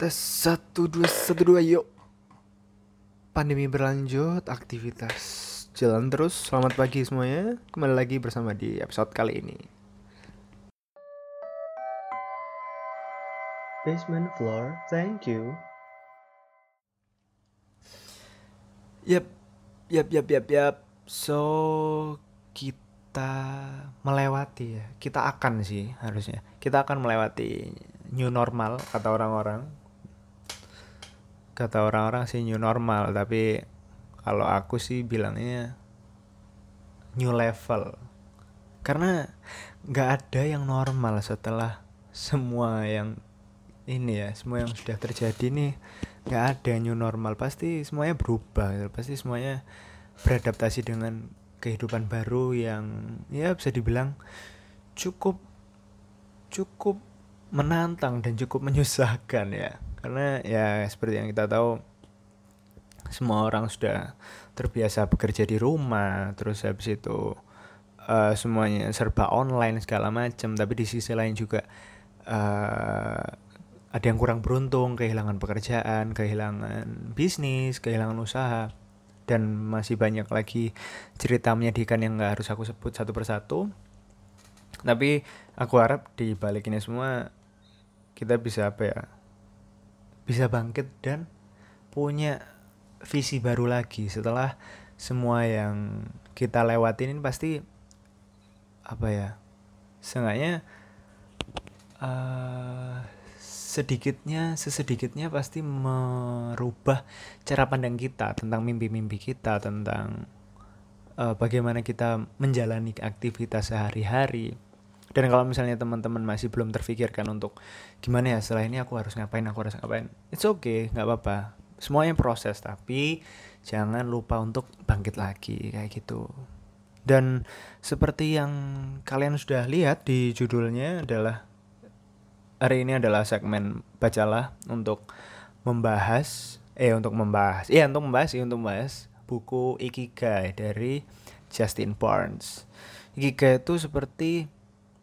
Tes satu dua satu dua yuk. Pandemi berlanjut, aktivitas jalan terus. Selamat pagi semuanya. Kembali lagi bersama di episode kali ini. Basement floor, thank you. Yap, yap, yap, yap, yap. So kita melewati ya. Kita akan sih harusnya. Kita akan melewati new normal kata orang-orang. Kata orang-orang sih new normal, tapi kalau aku sih bilangnya new level. Karena nggak ada yang normal setelah semua yang ini ya, semua yang sudah terjadi nih nggak ada new normal. Pasti semuanya berubah, gitu. pasti semuanya beradaptasi dengan kehidupan baru yang ya bisa dibilang cukup cukup menantang dan cukup menyusahkan ya karena ya seperti yang kita tahu semua orang sudah terbiasa bekerja di rumah terus habis itu uh, semuanya serba online segala macam. Tapi di sisi lain juga uh, ada yang kurang beruntung kehilangan pekerjaan kehilangan bisnis kehilangan usaha. Dan masih banyak lagi cerita menyedihkan yang nggak harus aku sebut satu persatu. Tapi aku harap di balik ini semua kita bisa apa ya bisa bangkit dan punya visi baru lagi. Setelah semua yang kita lewatin ini pasti apa ya seenggaknya uh, sedikitnya sesedikitnya pasti merubah cara pandang kita tentang mimpi-mimpi kita tentang uh, bagaimana kita menjalani aktivitas sehari-hari dan kalau misalnya teman-teman masih belum terfikirkan untuk gimana ya setelah ini aku harus ngapain aku harus ngapain? It's okay nggak apa-apa. Semuanya proses tapi jangan lupa untuk bangkit lagi kayak gitu. Dan seperti yang kalian sudah lihat di judulnya adalah hari ini adalah segmen bacalah untuk membahas eh untuk membahas iya untuk membahas iya untuk membahas buku Ikigai dari Justin Barnes. Ikigai itu seperti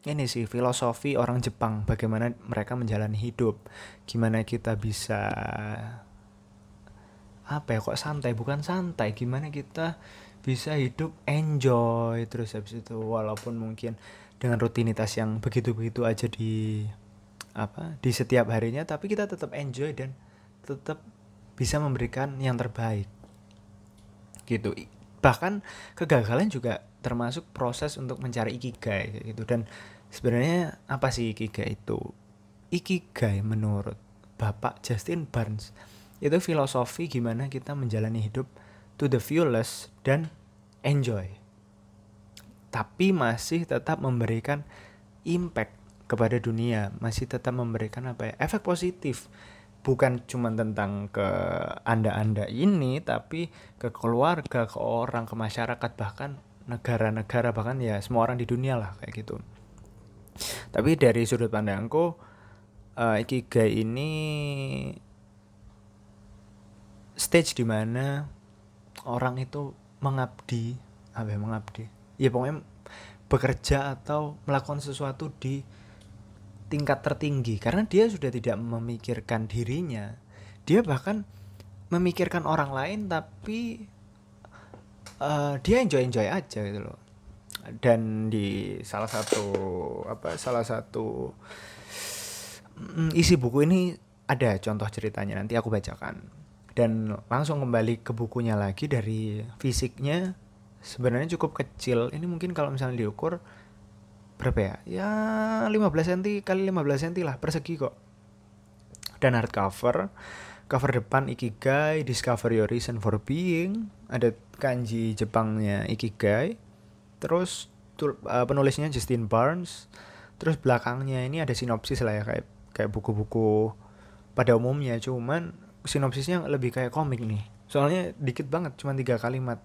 ini sih filosofi orang Jepang bagaimana mereka menjalani hidup. Gimana kita bisa apa ya kok santai? Bukan santai gimana kita bisa hidup enjoy terus habis itu walaupun mungkin dengan rutinitas yang begitu-begitu aja di apa di setiap harinya tapi kita tetap enjoy dan tetap bisa memberikan yang terbaik. Gitu. Bahkan kegagalan juga termasuk proses untuk mencari ikigai gitu. Dan sebenarnya apa sih ikigai itu? Ikigai menurut Bapak Justin Barnes itu filosofi gimana kita menjalani hidup to the fullest dan enjoy. Tapi masih tetap memberikan impact kepada dunia masih tetap memberikan apa ya efek positif. Bukan cuma tentang ke anda-anda ini tapi ke keluarga ke orang ke masyarakat bahkan negara-negara bahkan ya semua orang di dunia lah kayak gitu tapi dari sudut pandangku uh, ikigai ini stage di mana orang itu mengabdi apa ya mengabdi? Ya pokoknya bekerja atau melakukan sesuatu di tingkat tertinggi. Karena dia sudah tidak memikirkan dirinya. Dia bahkan memikirkan orang lain tapi uh, dia enjoy enjoy aja gitu loh dan di salah satu apa salah satu mm, isi buku ini ada contoh ceritanya nanti aku bacakan dan langsung kembali ke bukunya lagi dari fisiknya sebenarnya cukup kecil ini mungkin kalau misalnya diukur berapa ya? Ya 15 cm kali 15 cm lah persegi kok. Dan hardcover, cover depan Ikigai, Discover Your Reason for Being, ada kanji Jepangnya Ikigai. Terus uh, penulisnya Justin Barnes. Terus belakangnya ini ada sinopsis lah ya kayak kayak buku-buku pada umumnya cuman sinopsisnya lebih kayak komik nih. Soalnya dikit banget cuma tiga kalimat.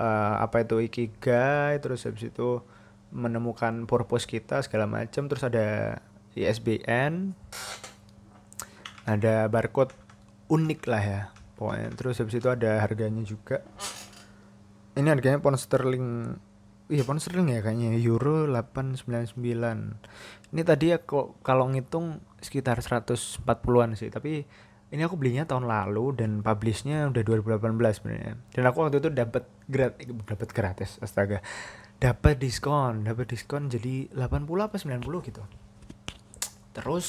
Uh, apa itu Ikigai terus habis itu menemukan purpose kita segala macam terus ada ISBN ada barcode unik lah ya pokoknya terus habis itu ada harganya juga ini harganya pound sterling. Iya pound sterling ya kayaknya euro 899 ini tadi ya kok kalau ngitung sekitar 140-an sih. Tapi ini aku belinya tahun lalu dan publishnya udah 2018 sebenarnya. Dan aku waktu itu dapat gratis dapat gratis astaga. Dapat diskon dapat diskon jadi 80 apa 90 gitu. Terus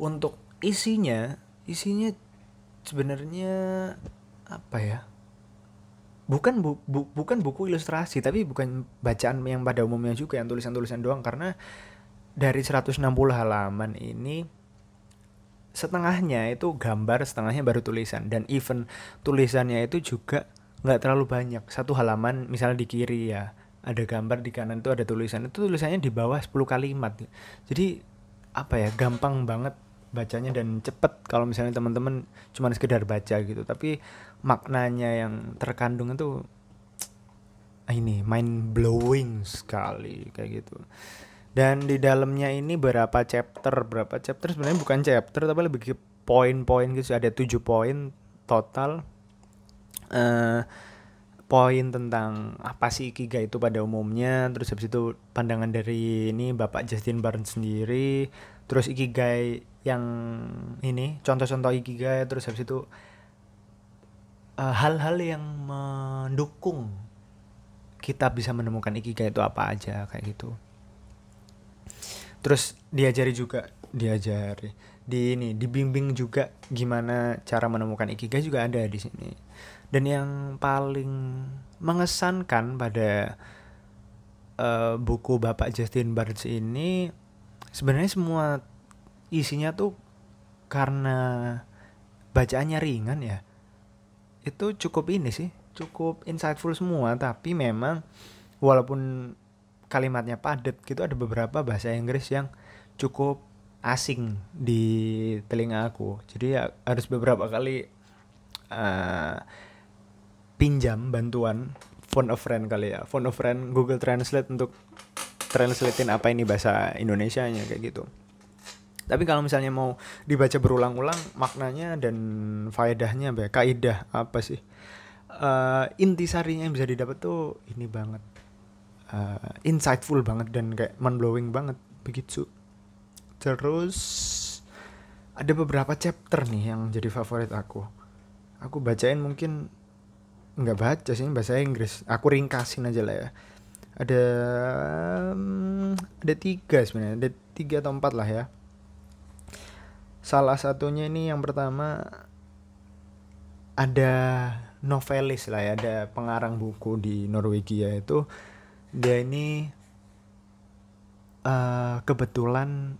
untuk isinya isinya sebenarnya apa ya bukan bu, bu, bukan buku ilustrasi tapi bukan bacaan yang pada umumnya juga yang tulisan-tulisan doang. Karena dari 160 halaman ini setengahnya itu gambar setengahnya baru tulisan. Dan even tulisannya itu juga nggak terlalu banyak. Satu halaman misalnya di kiri ya ada gambar di kanan itu ada tulisan. Itu tulisannya di bawah 10 kalimat. Jadi apa ya gampang banget bacanya dan cepet kalau misalnya teman-teman cuma sekedar baca gitu. Tapi maknanya yang terkandung itu ini mind blowing sekali kayak gitu. Dan di dalamnya ini berapa chapter? Berapa chapter? Sebenarnya bukan chapter tapi lebih ke poin-poin gitu. Ada tujuh poin total. Uh, poin tentang apa sih ikigai itu pada umumnya. Terus habis itu pandangan dari ini Bapak Justin Barnes sendiri. Terus ikigai yang ini contoh-contoh ikigai terus habis itu eh, hal-hal uh, yang mendukung kita bisa menemukan ikigai itu apa aja kayak gitu. Terus diajari juga diajari di ini dibimbing juga gimana cara menemukan ikigai juga ada di sini. Dan yang paling mengesankan pada uh, buku Bapak Justin Barnes ini sebenarnya semua isinya tuh karena bacaannya ringan ya itu cukup ini sih cukup insightful semua. Tapi memang walaupun kalimatnya padat gitu ada beberapa bahasa Inggris yang cukup asing di telinga aku. Jadi ya harus beberapa kali uh, pinjam bantuan phone of friend kali ya phone of friend Google Translate untuk translatein apa ini bahasa Indonesia nya kayak gitu tapi kalau misalnya mau dibaca berulang-ulang maknanya dan faedahnya apa ya, kaidah apa sih? Uh, intisarinya yang bisa didapat tuh ini banget. Uh, insightful banget dan kayak mind blowing banget. Begitu. Terus ada beberapa chapter nih yang jadi favorit aku. Aku bacain mungkin nggak baca sih bahasa Inggris. Aku ringkasin aja lah ya. Ada um, ada tiga sebenarnya. Ada tiga atau empat lah ya salah satunya ini yang pertama ada novelis lah ya ada pengarang buku di Norwegia itu. Dia ini uh, kebetulan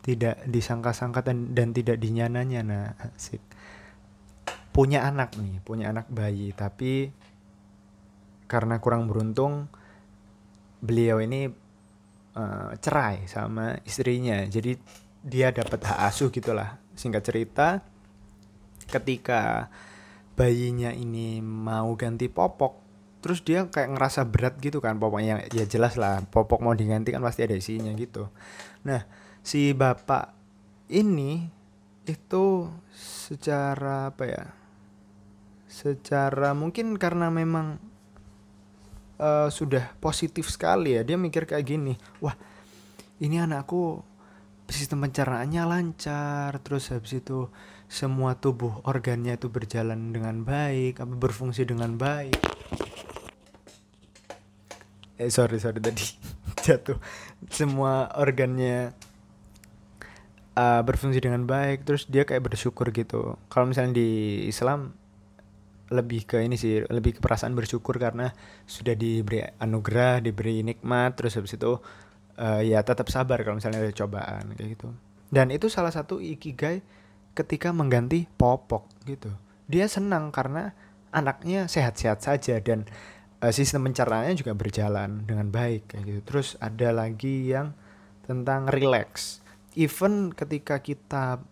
tidak disangka-sangka dan, dan tidak dinyana-nyana asik. Punya anak nih punya anak bayi. Tapi karena kurang beruntung beliau ini uh, cerai sama istrinya. Jadi dia dapat hak asuh gitulah. Singkat cerita ketika bayinya ini mau ganti popok terus dia kayak ngerasa berat gitu kan popoknya ya jelas lah popok mau diganti kan pasti ada isinya gitu. Nah si bapak ini itu secara apa ya secara mungkin karena memang uh, sudah positif sekali ya dia mikir kayak gini wah ini anakku sistem pencernaannya lancar terus habis itu semua tubuh organnya itu berjalan dengan baik apa berfungsi dengan baik. Eh sorry sorry tadi jatuh. Semua organnya uh, berfungsi dengan baik terus dia kayak bersyukur gitu. Kalau misalnya di Islam lebih ke ini sih lebih ke perasaan bersyukur karena sudah diberi anugerah diberi nikmat terus habis itu uh, ya tetap sabar kalau misalnya ada cobaan kayak gitu dan itu salah satu ikigai ketika mengganti popok gitu dia senang karena anaknya sehat-sehat saja dan uh, sistem pencernaannya juga berjalan dengan baik kayak gitu. Terus ada lagi yang tentang relax. Even ketika kita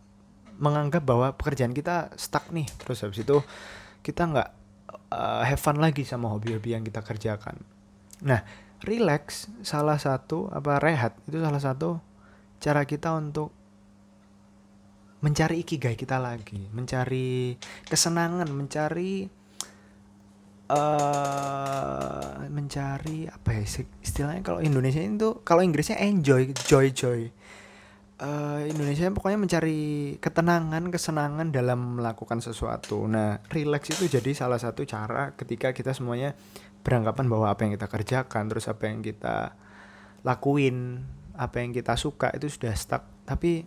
menganggap bahwa pekerjaan kita stuck nih, terus habis itu kita nggak uh, have fun lagi sama hobi-hobi yang kita kerjakan. Nah, relax salah satu apa rehat. Itu salah satu cara kita untuk mencari ikigai kita lagi, mencari kesenangan, mencari uh, mencari apa ya istilahnya kalau Indonesia itu kalau Inggrisnya enjoy joy joy. Uh, Indonesia pokoknya mencari ketenangan kesenangan dalam melakukan sesuatu. Nah relax itu jadi salah satu cara ketika kita semuanya beranggapan bahwa apa yang kita kerjakan terus apa yang kita lakuin apa yang kita suka itu sudah stuck. Tapi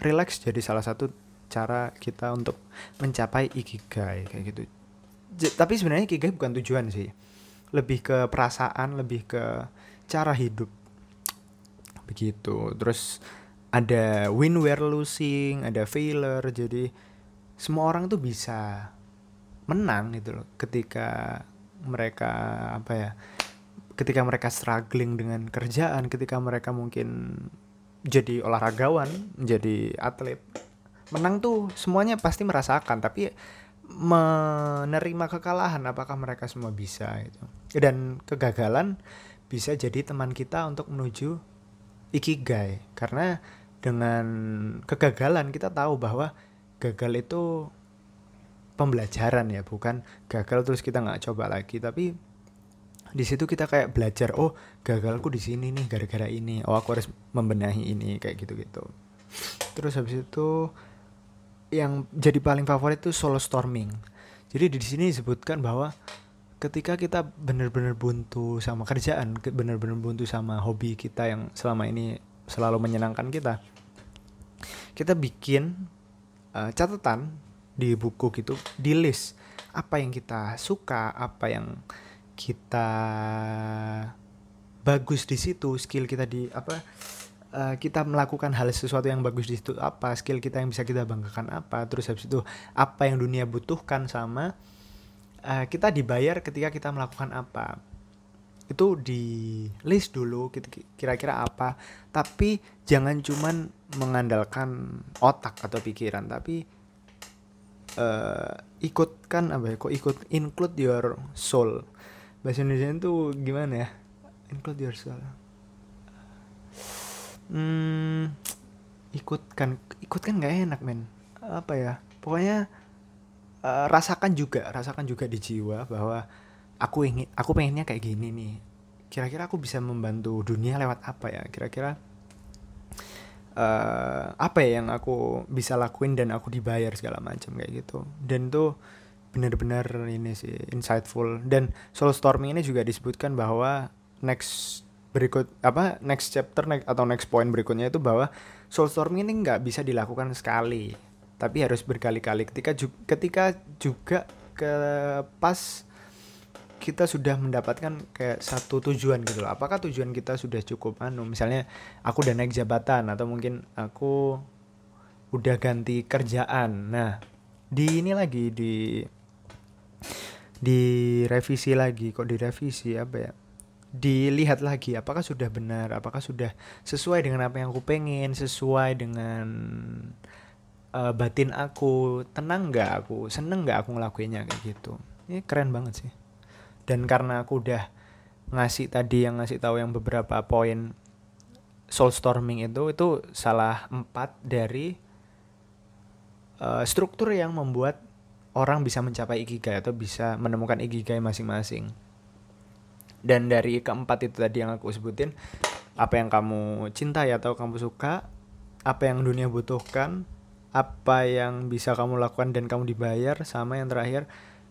relax jadi salah satu cara kita untuk mencapai ikigai kayak gitu. J tapi sebenarnya ikigai bukan tujuan sih. Lebih ke perasaan lebih ke cara hidup. Begitu. Terus ada win where losing ada failure. Jadi semua orang tuh bisa menang gitu loh ketika mereka apa ya ketika mereka struggling dengan kerjaan, ketika mereka mungkin jadi olahragawan, jadi atlet, menang tuh semuanya pasti merasakan, tapi menerima kekalahan apakah mereka semua bisa itu. Dan kegagalan bisa jadi teman kita untuk menuju ikigai karena dengan kegagalan kita tahu bahwa gagal itu pembelajaran ya bukan gagal terus kita nggak coba lagi. Tapi di situ kita kayak belajar oh gagalku di sini nih gara-gara ini. Oh aku harus membenahi ini kayak gitu-gitu. Terus habis itu yang jadi paling favorit itu solo storming. Jadi di sini disebutkan bahwa ketika kita benar-benar buntu sama kerjaan benar-benar buntu sama hobi kita yang selama ini selalu menyenangkan kita kita bikin uh, catatan di buku gitu di list. Apa yang kita suka apa yang kita bagus di situ skill kita di apa uh, kita melakukan hal sesuatu yang bagus di situ apa skill kita yang bisa kita banggakan apa. Terus habis itu apa yang dunia butuhkan sama uh, kita dibayar ketika kita melakukan apa. Itu di list dulu kira-kira apa. Tapi jangan cuman mengandalkan otak atau pikiran tapi uh, ikutkan apa ya? Kok ikut include your soul? Bahasa Indonesia itu gimana ya? Include yourself hmm, ikutkan. Ikutkan nggak enak men. Apa ya? Pokoknya uh, rasakan juga. Rasakan juga di jiwa bahwa aku ingin aku pengennya kayak gini nih. Kira-kira aku bisa membantu dunia lewat apa ya? Kira-kira uh, apa ya yang aku bisa lakuin dan aku dibayar segala macam kayak gitu. Dan tuh benar-benar ini sih insightful. Dan soul storming ini juga disebutkan bahwa next berikut apa next chapter next, atau next point berikutnya itu bahwa soul storming ini nggak bisa dilakukan sekali tapi harus berkali-kali. Ketika ju ketika juga ke pas kita sudah mendapatkan kayak satu tujuan gitu loh. Apakah tujuan kita sudah cukup anu misalnya aku udah naik jabatan atau mungkin aku udah ganti kerjaan. Nah, di ini lagi di direvisi lagi. Kok direvisi? Apa ya? Dilihat lagi apakah sudah benar? Apakah sudah sesuai dengan apa yang aku pengen? Sesuai dengan uh, batin aku? Tenang nggak aku? Seneng nggak aku ngelakuinnya? Kayak gitu. Ini keren banget sih dan karena aku udah ngasih tadi yang ngasih tahu yang beberapa poin soul storming itu itu salah empat dari uh, struktur yang membuat orang bisa mencapai ikigai atau bisa menemukan ikigai masing-masing. Dan dari keempat itu tadi yang aku sebutin, apa yang kamu cintai atau kamu suka, apa yang dunia butuhkan, apa yang bisa kamu lakukan dan kamu dibayar, sama yang terakhir,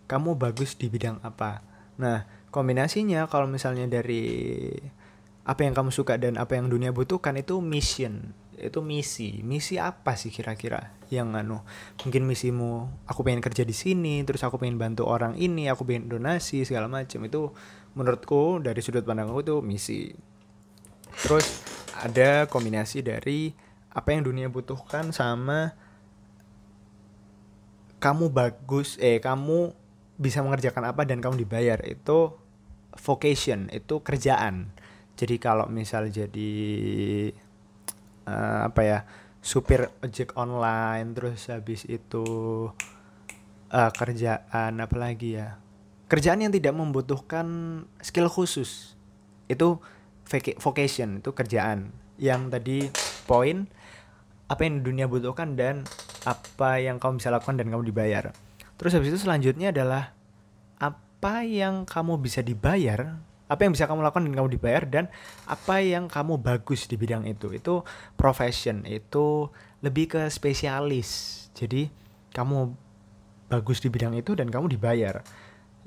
kamu bagus di bidang apa. Nah, kombinasinya kalau misalnya dari apa yang kamu suka dan apa yang dunia butuhkan itu mission. Itu misi. Misi apa sih kira-kira? Yang anu mungkin misimu aku pengen kerja di sini terus aku pengen bantu orang ini aku pengen donasi segala macam. Itu menurutku dari sudut pandang aku itu misi. Terus ada kombinasi dari apa yang dunia butuhkan sama kamu bagus eh kamu bisa mengerjakan apa dan kamu dibayar itu vocation itu kerjaan. Jadi kalau misal jadi uh, apa ya supir ojek online terus habis itu uh, kerjaan apa lagi ya kerjaan yang tidak membutuhkan skill khusus. Itu vocation itu kerjaan. Yang tadi poin apa yang dunia butuhkan dan apa yang kamu bisa lakukan dan kamu dibayar terus habis itu selanjutnya adalah apa yang kamu bisa dibayar apa yang bisa kamu lakukan dan kamu dibayar dan apa yang kamu bagus di bidang itu. Itu profession itu lebih ke spesialis. Jadi kamu bagus di bidang itu dan kamu dibayar.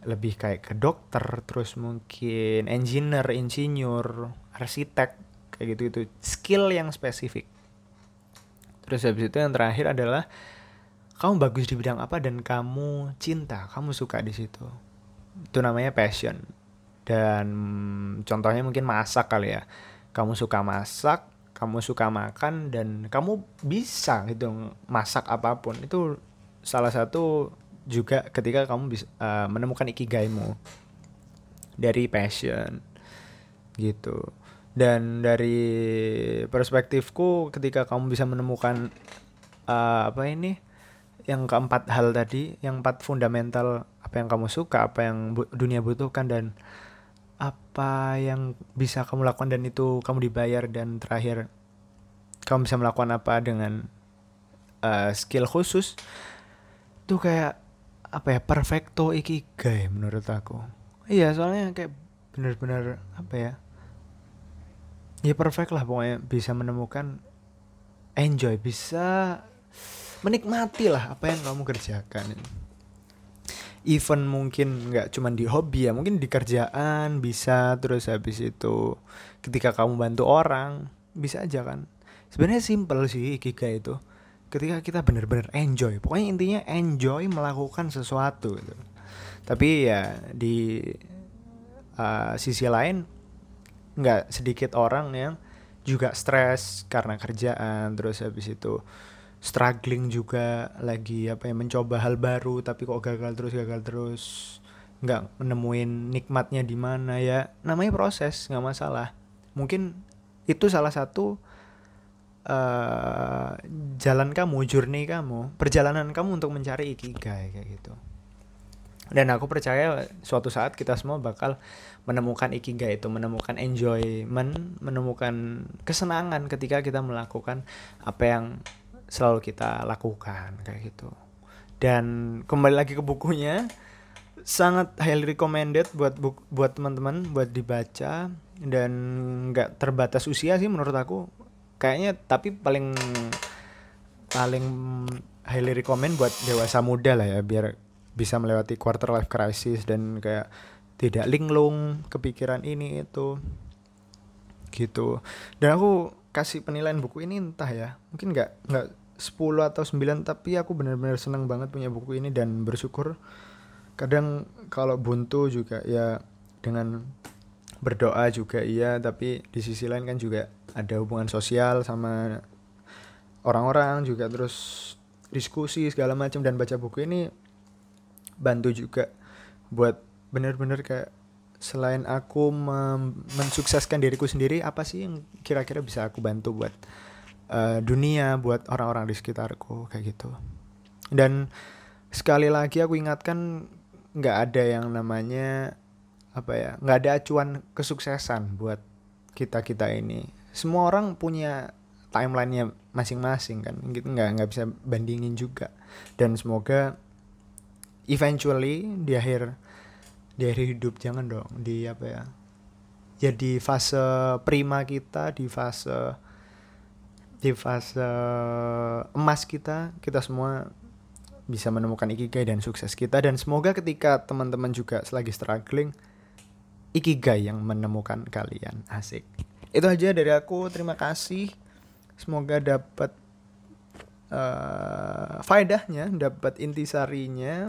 Lebih kayak ke dokter terus mungkin engineer insinyur arsitek kayak gitu itu skill yang spesifik. Terus habis itu yang terakhir adalah kamu bagus di bidang apa dan kamu cinta kamu suka di situ. Itu namanya passion. Dan contohnya mungkin masak kali ya. Kamu suka masak kamu suka makan dan kamu bisa gitu masak apa pun. Itu salah satu juga ketika kamu bisa uh, menemukan ikigaimu dari passion gitu. Dan dari perspektifku ketika kamu bisa menemukan uh, apa ini yang keempat hal tadi yang empat fundamental apa yang kamu suka apa yang bu dunia butuhkan dan apa yang bisa kamu lakukan dan itu kamu dibayar dan terakhir kamu bisa melakukan apa dengan uh, skill khusus itu kayak apa ya perfecto ikigai menurut aku. Iya soalnya kayak bener-bener apa ya ya perfect lah pokoknya bisa menemukan enjoy bisa menikmati lah apa yang kamu kerjakan. Even mungkin nggak cuma di hobi ya mungkin di kerjaan bisa terus habis itu ketika kamu bantu orang bisa aja kan. Sebenarnya simple sih ikigai itu. Ketika kita benar-benar enjoy pokoknya intinya enjoy melakukan sesuatu gitu. tapi ya di uh, sisi lain nggak sedikit orang yang juga stres karena kerjaan terus habis itu struggling juga lagi apa ya mencoba hal baru tapi kok gagal terus gagal terus. Nggak menemuin nikmatnya di mana ya. Namanya proses nggak masalah. Mungkin itu salah satu uh, jalan kamu, journey kamu, perjalanan kamu untuk mencari ikigai kayak gitu. Dan aku percaya suatu saat kita semua bakal menemukan ikigai itu, menemukan enjoyment, menemukan kesenangan ketika kita melakukan apa yang selalu kita lakukan kayak gitu. Dan kembali lagi ke bukunya, sangat highly recommended buat buat teman-teman buat dibaca. Dan nggak terbatas usia sih menurut aku. Kayaknya tapi paling paling highly recommend buat dewasa muda lah ya biar bisa melewati quarter life crisis dan kayak tidak linglung kepikiran ini itu. Gitu. Dan aku kasih penilaian buku ini entah ya mungkin nggak nggak 10 atau 9 tapi aku benar-benar senang banget punya buku ini dan bersyukur. Kadang kalau buntu juga ya dengan berdoa juga iya tapi di sisi lain kan juga ada hubungan sosial sama orang-orang juga terus diskusi segala macam. Dan baca buku ini bantu juga buat bener-bener kayak selain aku mensukseskan diriku sendiri apa sih yang kira-kira bisa aku bantu buat uh, dunia buat orang-orang di sekitarku kayak gitu. Dan sekali lagi aku ingatkan nggak ada yang namanya apa ya nggak ada acuan kesuksesan buat kita kita ini. Semua orang punya timelinenya masing-masing kan gitu nggak nggak bisa bandingin juga. Dan semoga eventually di akhir di akhir hidup jangan dong di apa ya jadi ya fase prima kita di fase di fase emas kita kita semua bisa menemukan ikigai dan sukses kita. Dan semoga ketika teman-teman juga selagi struggling ikigai yang menemukan kalian. Asik. Itu aja dari aku. Terima kasih. Semoga dapat uh, faedahnya dapat intisarinya.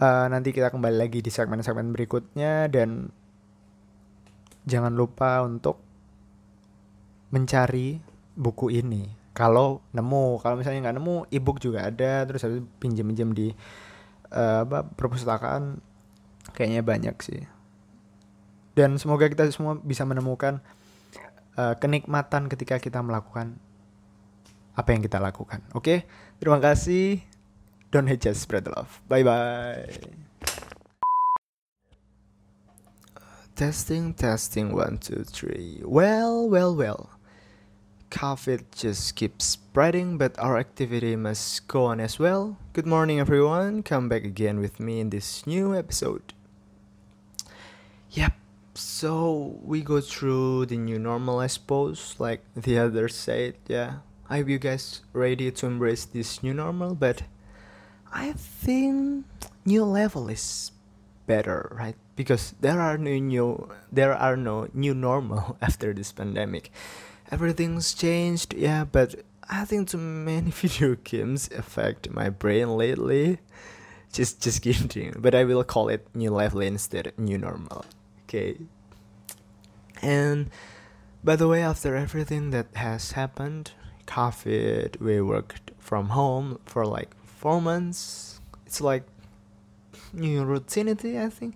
Uh, nanti kita kembali lagi di segmen-segmen berikutnya. Dan jangan lupa untuk mencari buku ini kalau nemu kalau misalnya nggak nemu ebook juga ada terus harus pinjam-pinjam di uh, apa perpustakaan kayaknya banyak sih dan semoga kita semua bisa menemukan uh, kenikmatan ketika kita melakukan apa yang kita lakukan. Oke, okay? terima kasih. Don't hate just spread the love. Bye bye. Testing, testing, one, two, three. Well, well, well. COVID just keeps spreading, but our activity must go on as well. Good morning, everyone. Come back again with me in this new episode. Yep, so we go through the new normal, I suppose, like the others said. Yeah, I hope you guys ready to embrace this new normal, but I think new level is better, right? Because there are no new there are no new normal after this pandemic everything's changed yeah but i think too many video games affect my brain lately. Just just kidding but i will call it new level instead of new normal okay? And by the way after everything that has happened covid we worked from home for like four months. It's like new routinity i think.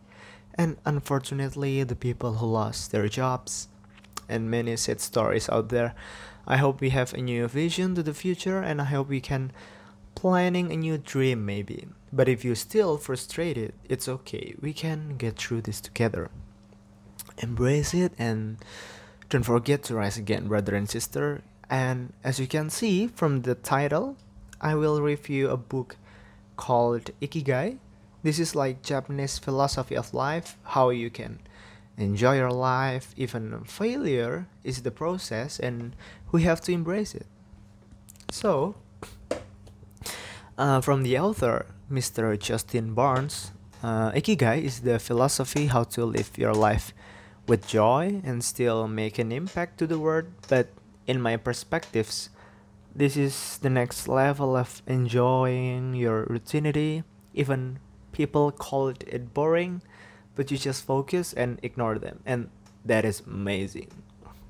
And unfortunately the people who lost their jobs and many sad stories out there. I hope we have a new vision to the future and I hope we can planning a new dream maybe. But if you're still frustrated, it's okay. We can get through this together. Embrace it and don't forget to rise again, brother and sister. And as you can see from the title, I will review a book called Ikigai. This is like Japanese philosophy of life, how you can enjoy your life even failure is the process and we have to embrace it. So uh, from the author mr justin barnes uh, ikigai is the philosophy how to live your life with joy and still make an impact to the world but in my perspectives this is the next level of enjoying your routinity. Even people called it boring but you just focus and ignore them. And that is amazing.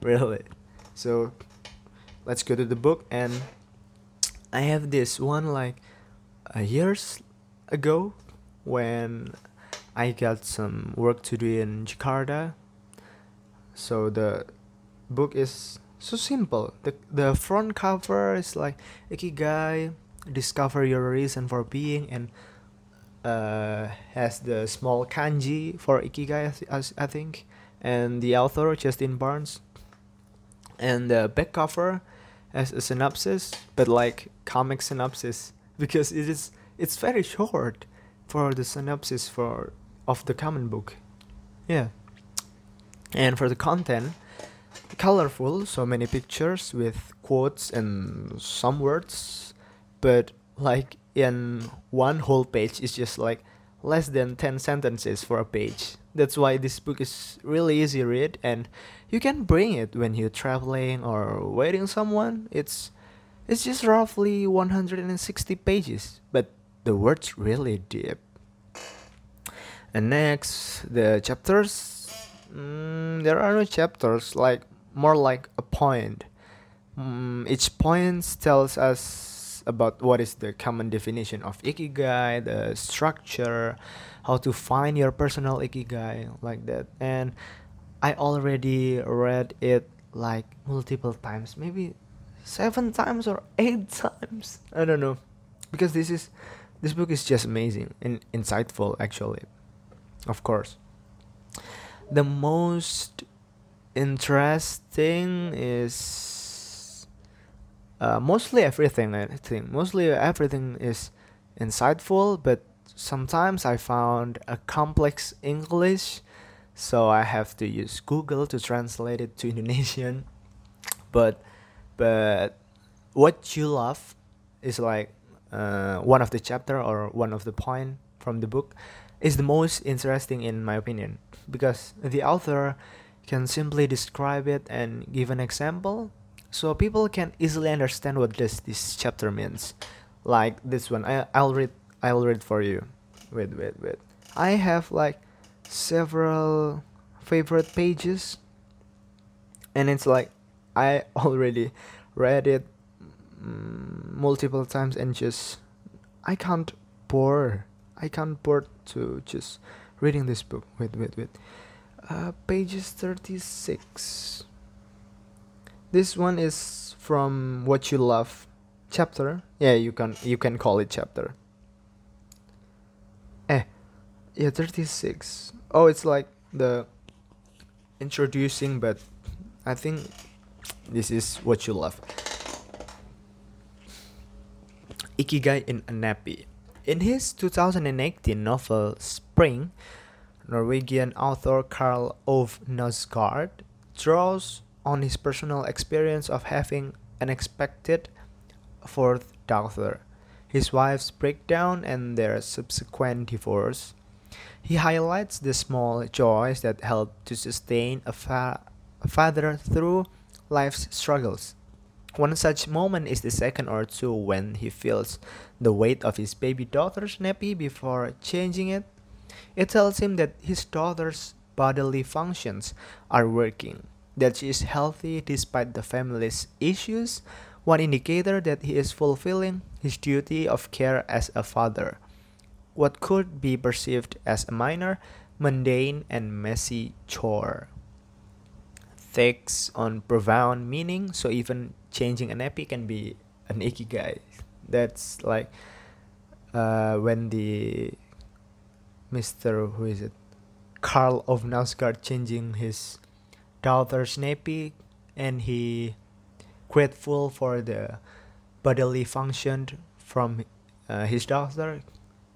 Really. So let's go to the book. And i have this one like years ago when i got some work to do in jakarta. So the book is so simple. The the front cover is like ikigai discover your reason for being and uh, has the small kanji for ikigai, as I think, and the author Justin Barnes. And the back cover has a synopsis, but like comic synopsis, because it is it's very short for the synopsis for of the common book. Yeah. And for the content, colorful, so many pictures with quotes and some words, but like in one whole page is just like less than 10 sentences for a page. That's why this book is really easy to read and you can bring it when you're traveling or waiting someone. It's it's just roughly 160 pages, but the words really deep. And next, the chapters. Mm, there are no chapters, like more like a point. Mm, each point tells us about what is the common definition of ikigai, the structure, how to find your personal ikigai, like that. And I already read it like multiple times, maybe seven times or eight times. I don't know, because this is this book is just amazing and insightful, actually. Of course, the most interesting is uh, mostly everything I think. Mostly everything is insightful but sometimes I found a complex English so I have to use Google to translate it to Indonesian. But but what you love is like uh, one of the chapter or one of the point from the book is the most interesting in my opinion. Because the author can simply describe it and give an example so people can easily understand what this this chapter means. Like this one. I, i'll read i'll read for you. Wait wait wait. I have like several favorite pages. And it's like i already read it mm, multiple times and just i can't bore i can't bore to just reading this book. Wait wait wait. Uh, pages 36 this one is from what you love chapter yeah you can you can call it chapter eh yeah 36 oh it's like the introducing but i think This is what you love. Ikigai in a nappy. In his 2018 novel Spring, Norwegian author Karl Ove Knausgaard draws on his personal experience of having an expected fourth daughter, his wife's breakdown, and their subsequent divorce. He highlights the small joys that help to sustain a, fa- a father through life's struggles. One such moment is the second or two when he feels the weight of his baby daughter's nappy before changing it. It tells him that his daughter's bodily functions are working, that she is healthy despite the family's issues, one indicator that he is fulfilling his duty of care as a father. What could be perceived as a minor, mundane, and messy chore takes on profound meaning, so even changing an nappy can be an ikigai. That's like uh, when the Mr. who is it? Carl of Knausgaard changing his daughter's nappy and he grateful for the bodily function from uh, his daughter.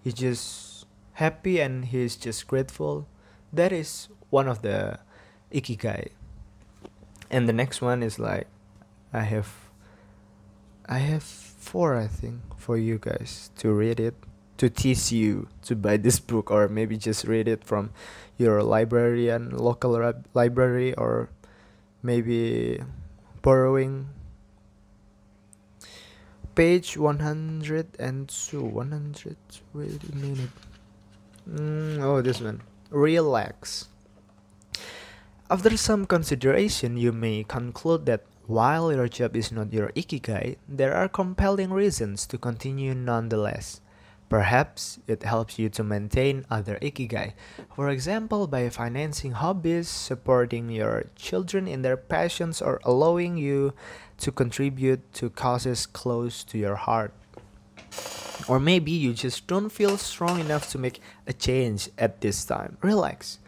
He's just happy and he's just grateful. That is one of the ikigai. And the next one is like I have I have four I think for you guys to read it to tease you to buy this book or maybe just read it from your librarian local library or maybe borrowing page 102 100 wait a minute. Mm, oh this one. Relax. After some consideration you may conclude that while your job is not your ikigai there are compelling reasons to continue nonetheless Perhaps it helps you to maintain other ikigai, for example, by financing hobbies, supporting your children in their passions, or allowing you to contribute to causes close to your heart. Or maybe you just don't feel strong enough to make a change at this time. Relax.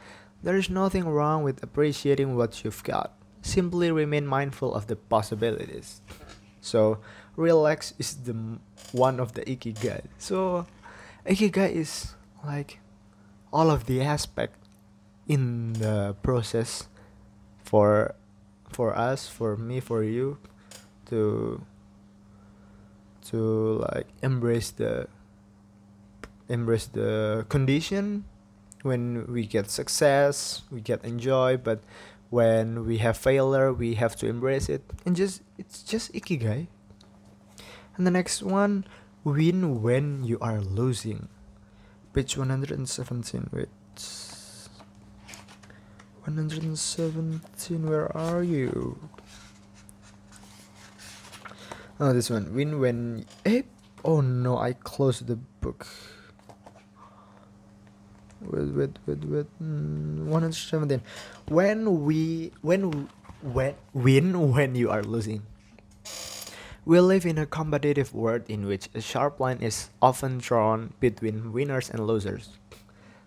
There is nothing wrong with appreciating what you've got. Simply remain mindful of the possibilities. So, relax is the one of the ikigai. So ikigai is like all of the aspect in the process for for us, for me, for you to to like embrace the embrace the condition. When we get success we get enjoy but when we have failure we have to embrace it. And just it's just ikigai and the next one, win when you are losing. Page 117, wait. 117, where are you? Oh, this one. Win when. Eh? Oh no, I closed the book. Wait, wait, wait, wait. Mm, 117. When we. When. When. Win when you are losing. We live in a competitive world in which a sharp line is often drawn between winners and losers.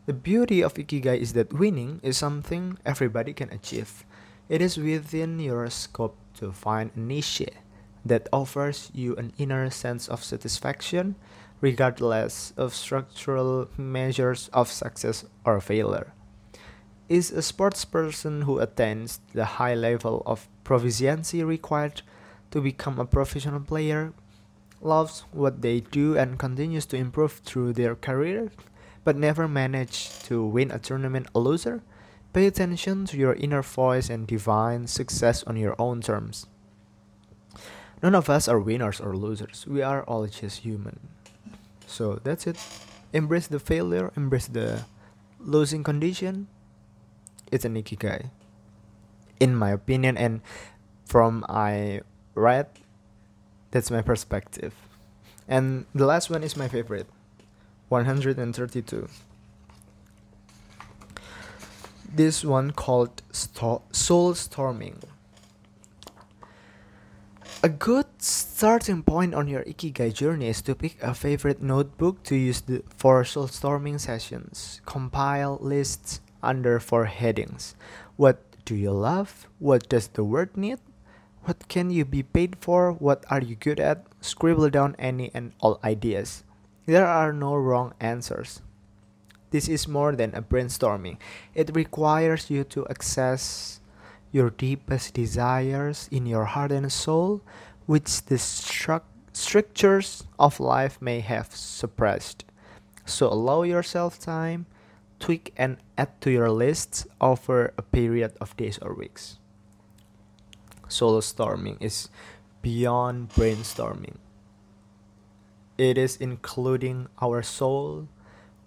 The beauty of Ikigai is that winning is something everybody can achieve. It is within your scope to find a niche that offers you an inner sense of satisfaction regardless of structural measures of success or failure. Is a sports person who attains the high level of proficiency required to become a professional player, loves what they do and continues to improve through their career, but never managed to win a tournament a loser, pay attention to your inner voice and define success on your own terms. None of us are winners or losers. We are all just human. So that's it. Embrace the failure, embrace the losing condition. It's a an ikigai. In my opinion and from I right? That's my perspective. And the last one is my favorite 132. This one called Sto- Soul Storming. A good starting point on your Ikigai journey is to pick a favorite notebook to use the, for soul storming sessions. Compile lists under four headings. What do you love? What does the world need? What can you be paid for? What are you good at? Scribble down any and all ideas. There are no wrong answers. This is more than a brainstorming. It requires you to access your deepest desires in your heart and soul, which the stru- strictures of life may have suppressed. So allow yourself time, tweak and add to your lists over a period of days or weeks. Soul storming is beyond brainstorming. It is including our soul,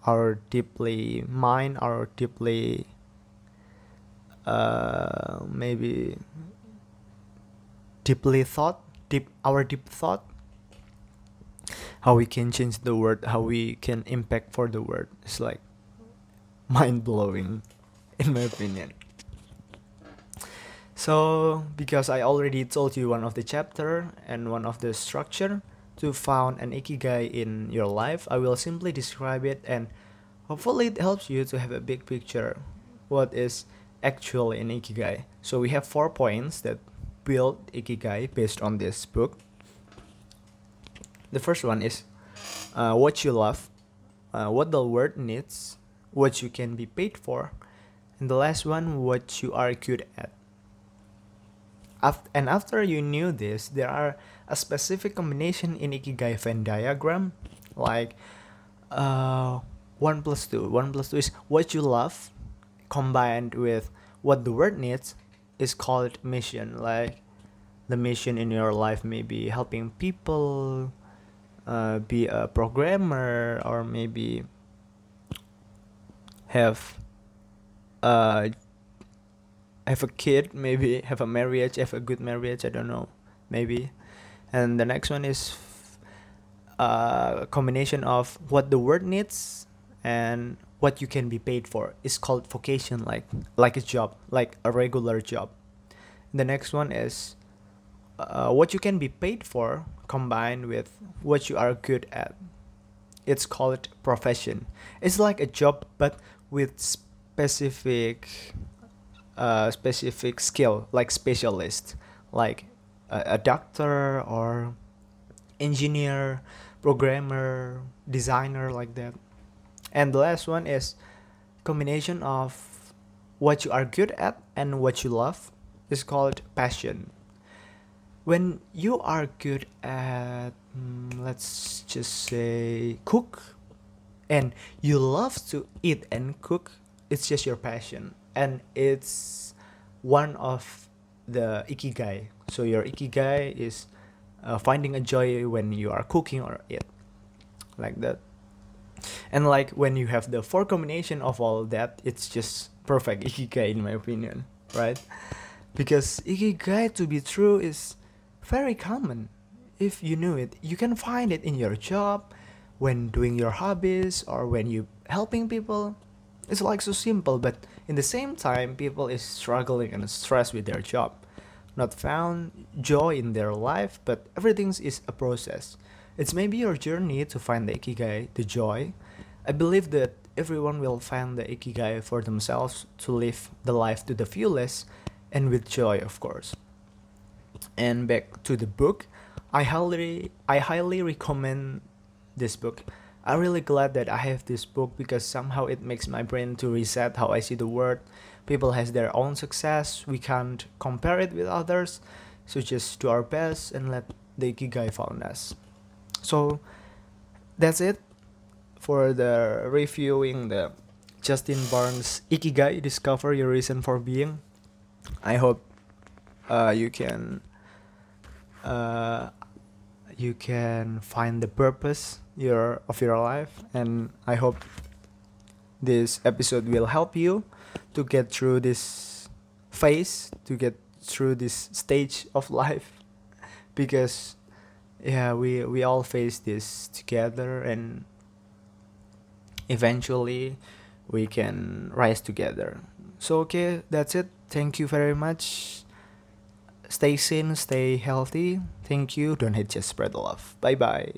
our deeply mind, our deeply uh, maybe deeply thought, deep our deep thought, how we can change the world, how we can impact for the world. It's like mind blowing, in my opinion. So, because I already told you one of the chapter and one of the structure to found an ikigai in your life, I will simply describe it and hopefully it helps you to have a big picture what is actually an ikigai. So we have four points that build ikigai based on this book. The first one is uh, what you love, uh, what the world needs, what you can be paid for, and the last one, what you are good at. And after you knew this, there are a specific combination in Ikigai Venn diagram, like uh, 1 plus 2. 1 plus 2 is what you love combined with what the world needs is called mission. Like the mission in your life may be helping people, uh, be a programmer, or maybe have uh have a kid, maybe have a marriage, have a good marriage. I don't know, maybe. And the next one is uh, a combination of what the world needs and what you can be paid for. It's called vocation, like like a job, like a regular job. The next one is uh, what you can be paid for combined with what you are good at. It's called profession. It's like a job, but with specific a specific skill like specialist like a, a doctor or engineer programmer designer like that. And the last one is combination of what you are good at and what you love. Is called passion. When you are good at mm, let's just say cook and you love to eat and cook it's just your passion and it's one of the ikigai. So your ikigai is uh, finding a joy when you are cooking or eat, like that. And like when you have the four combination of all that, it's just perfect ikigai in my opinion, right? Because ikigai to be true is very common. If you knew it, you can find it in your job, when doing your hobbies, or when you helping people. It's like so simple, but in the same time, people is struggling and stressed with their job, not found joy in their life, but everything is a process. It's maybe your journey to find the ikigai, the joy. I believe that everyone will find the ikigai for themselves to live the life to the fullest and with joy, of course. And back to the book, I highly I highly recommend this book. I'm really glad that I have this book because somehow it makes my brain to reset how I see the world. People has their own success. We can't compare it with others. So just do our best and let the Ikigai found us. So that's it for the reviewing the Justin Barnes Ikigai Discover Your Reason for Being. I hope uh, you can uh, you can find the purpose your of your life and i hope this episode will help you to get through this phase to get through this stage of life because yeah we we all face this together and eventually we can rise together so okay that's it thank you very much stay sane, stay healthy. Thank you. Don't hate, just spread love. Bye bye.